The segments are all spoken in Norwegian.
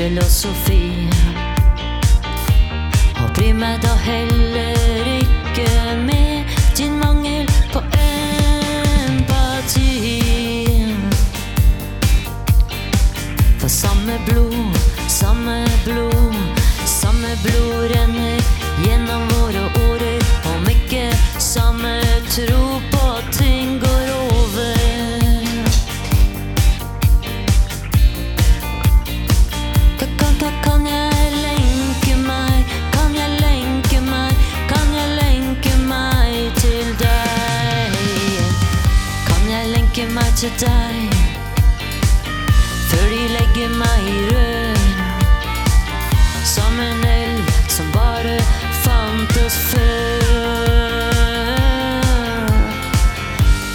livsfilosofi. Og bry meg da heller ikke med din mangel på empati. For samme blod, samme blod, samme blod renner til deg? Før de legger meg i rør Som en elv som bare fantes før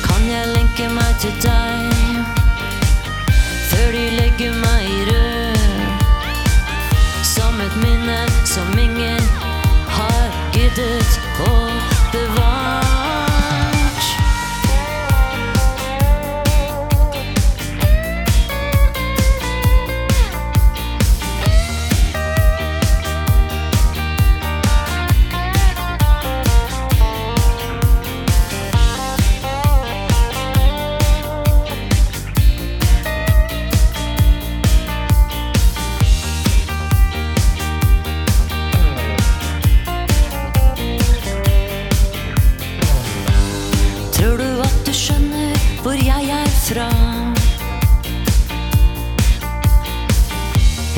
Kan jeg lenke meg til deg Før de legger meg i rør Som et minne som ingen har giddet å fra?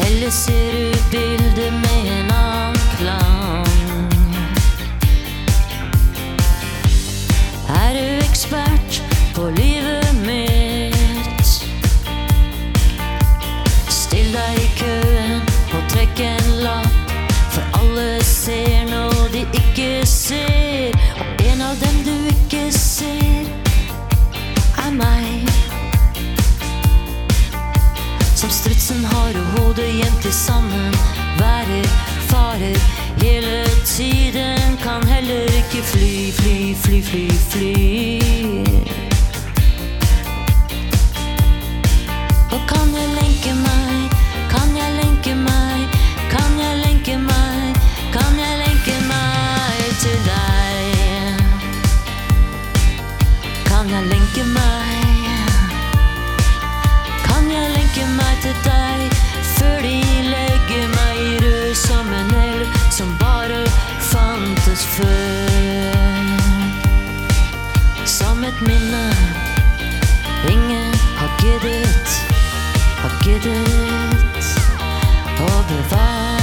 Eller ser du bildet med en annen klang? Er du ekspert på livet mitt? Still deg i køen og trekk en lapp, for alle ser noe de ikke ser. Har jenter sammen. Værer, farer hele tiden. Kan heller ikke fly, fly, fly, fly, fly. Et minne ingen har giddet, har giddet å bevare.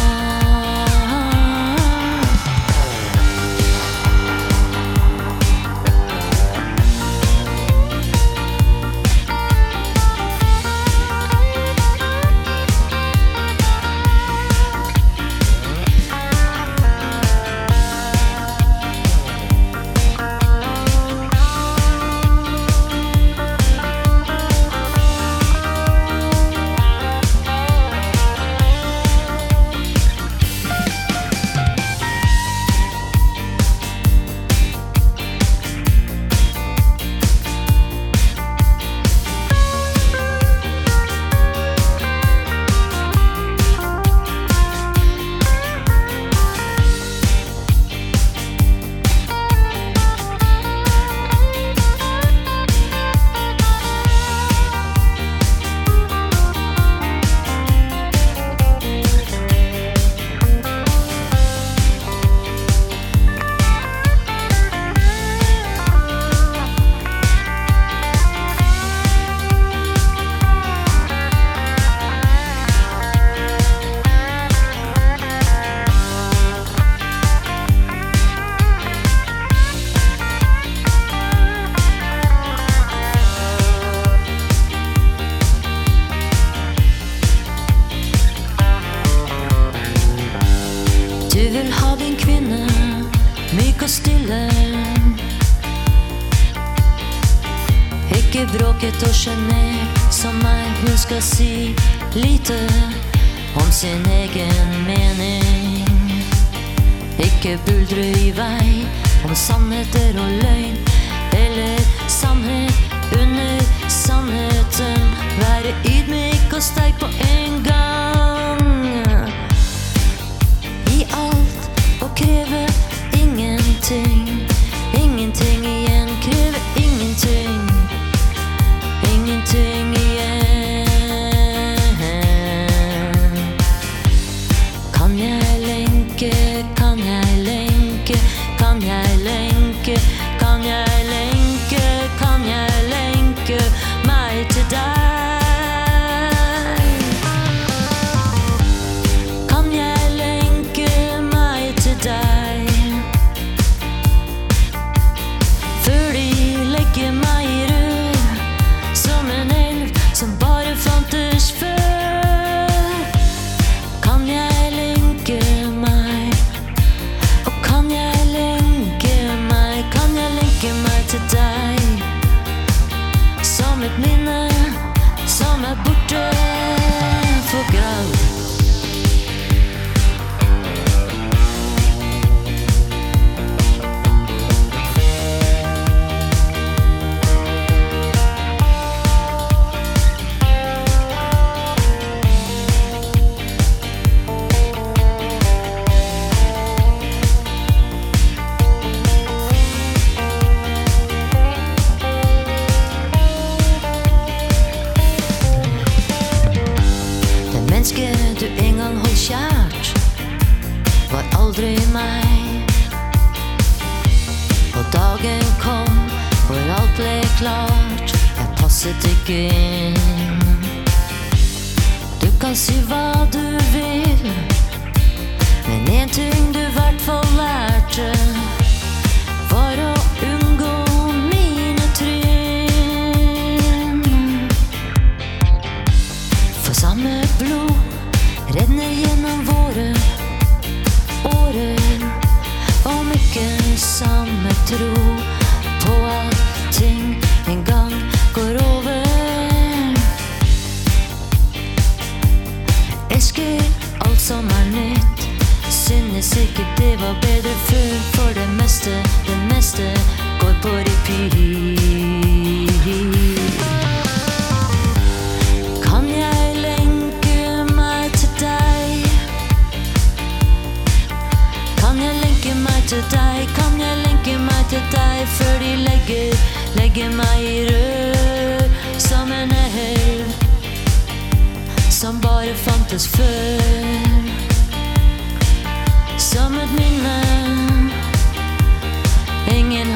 stille. Ikke bråket og sjenert som meg, hun skal si lite om sin egen mening. Ikke buldre i vei om sannheter og løgn, eller sannhet under sannheten. Være ydmyk og sterk på en gang. et minne som er borte for grann. var aldri meg. Og dagen kom hvor alt ble klart. Jeg passet ikke inn. Du kan si hva du vil, men én ting du hvert fall er som bare fantes før. Som et minne ingen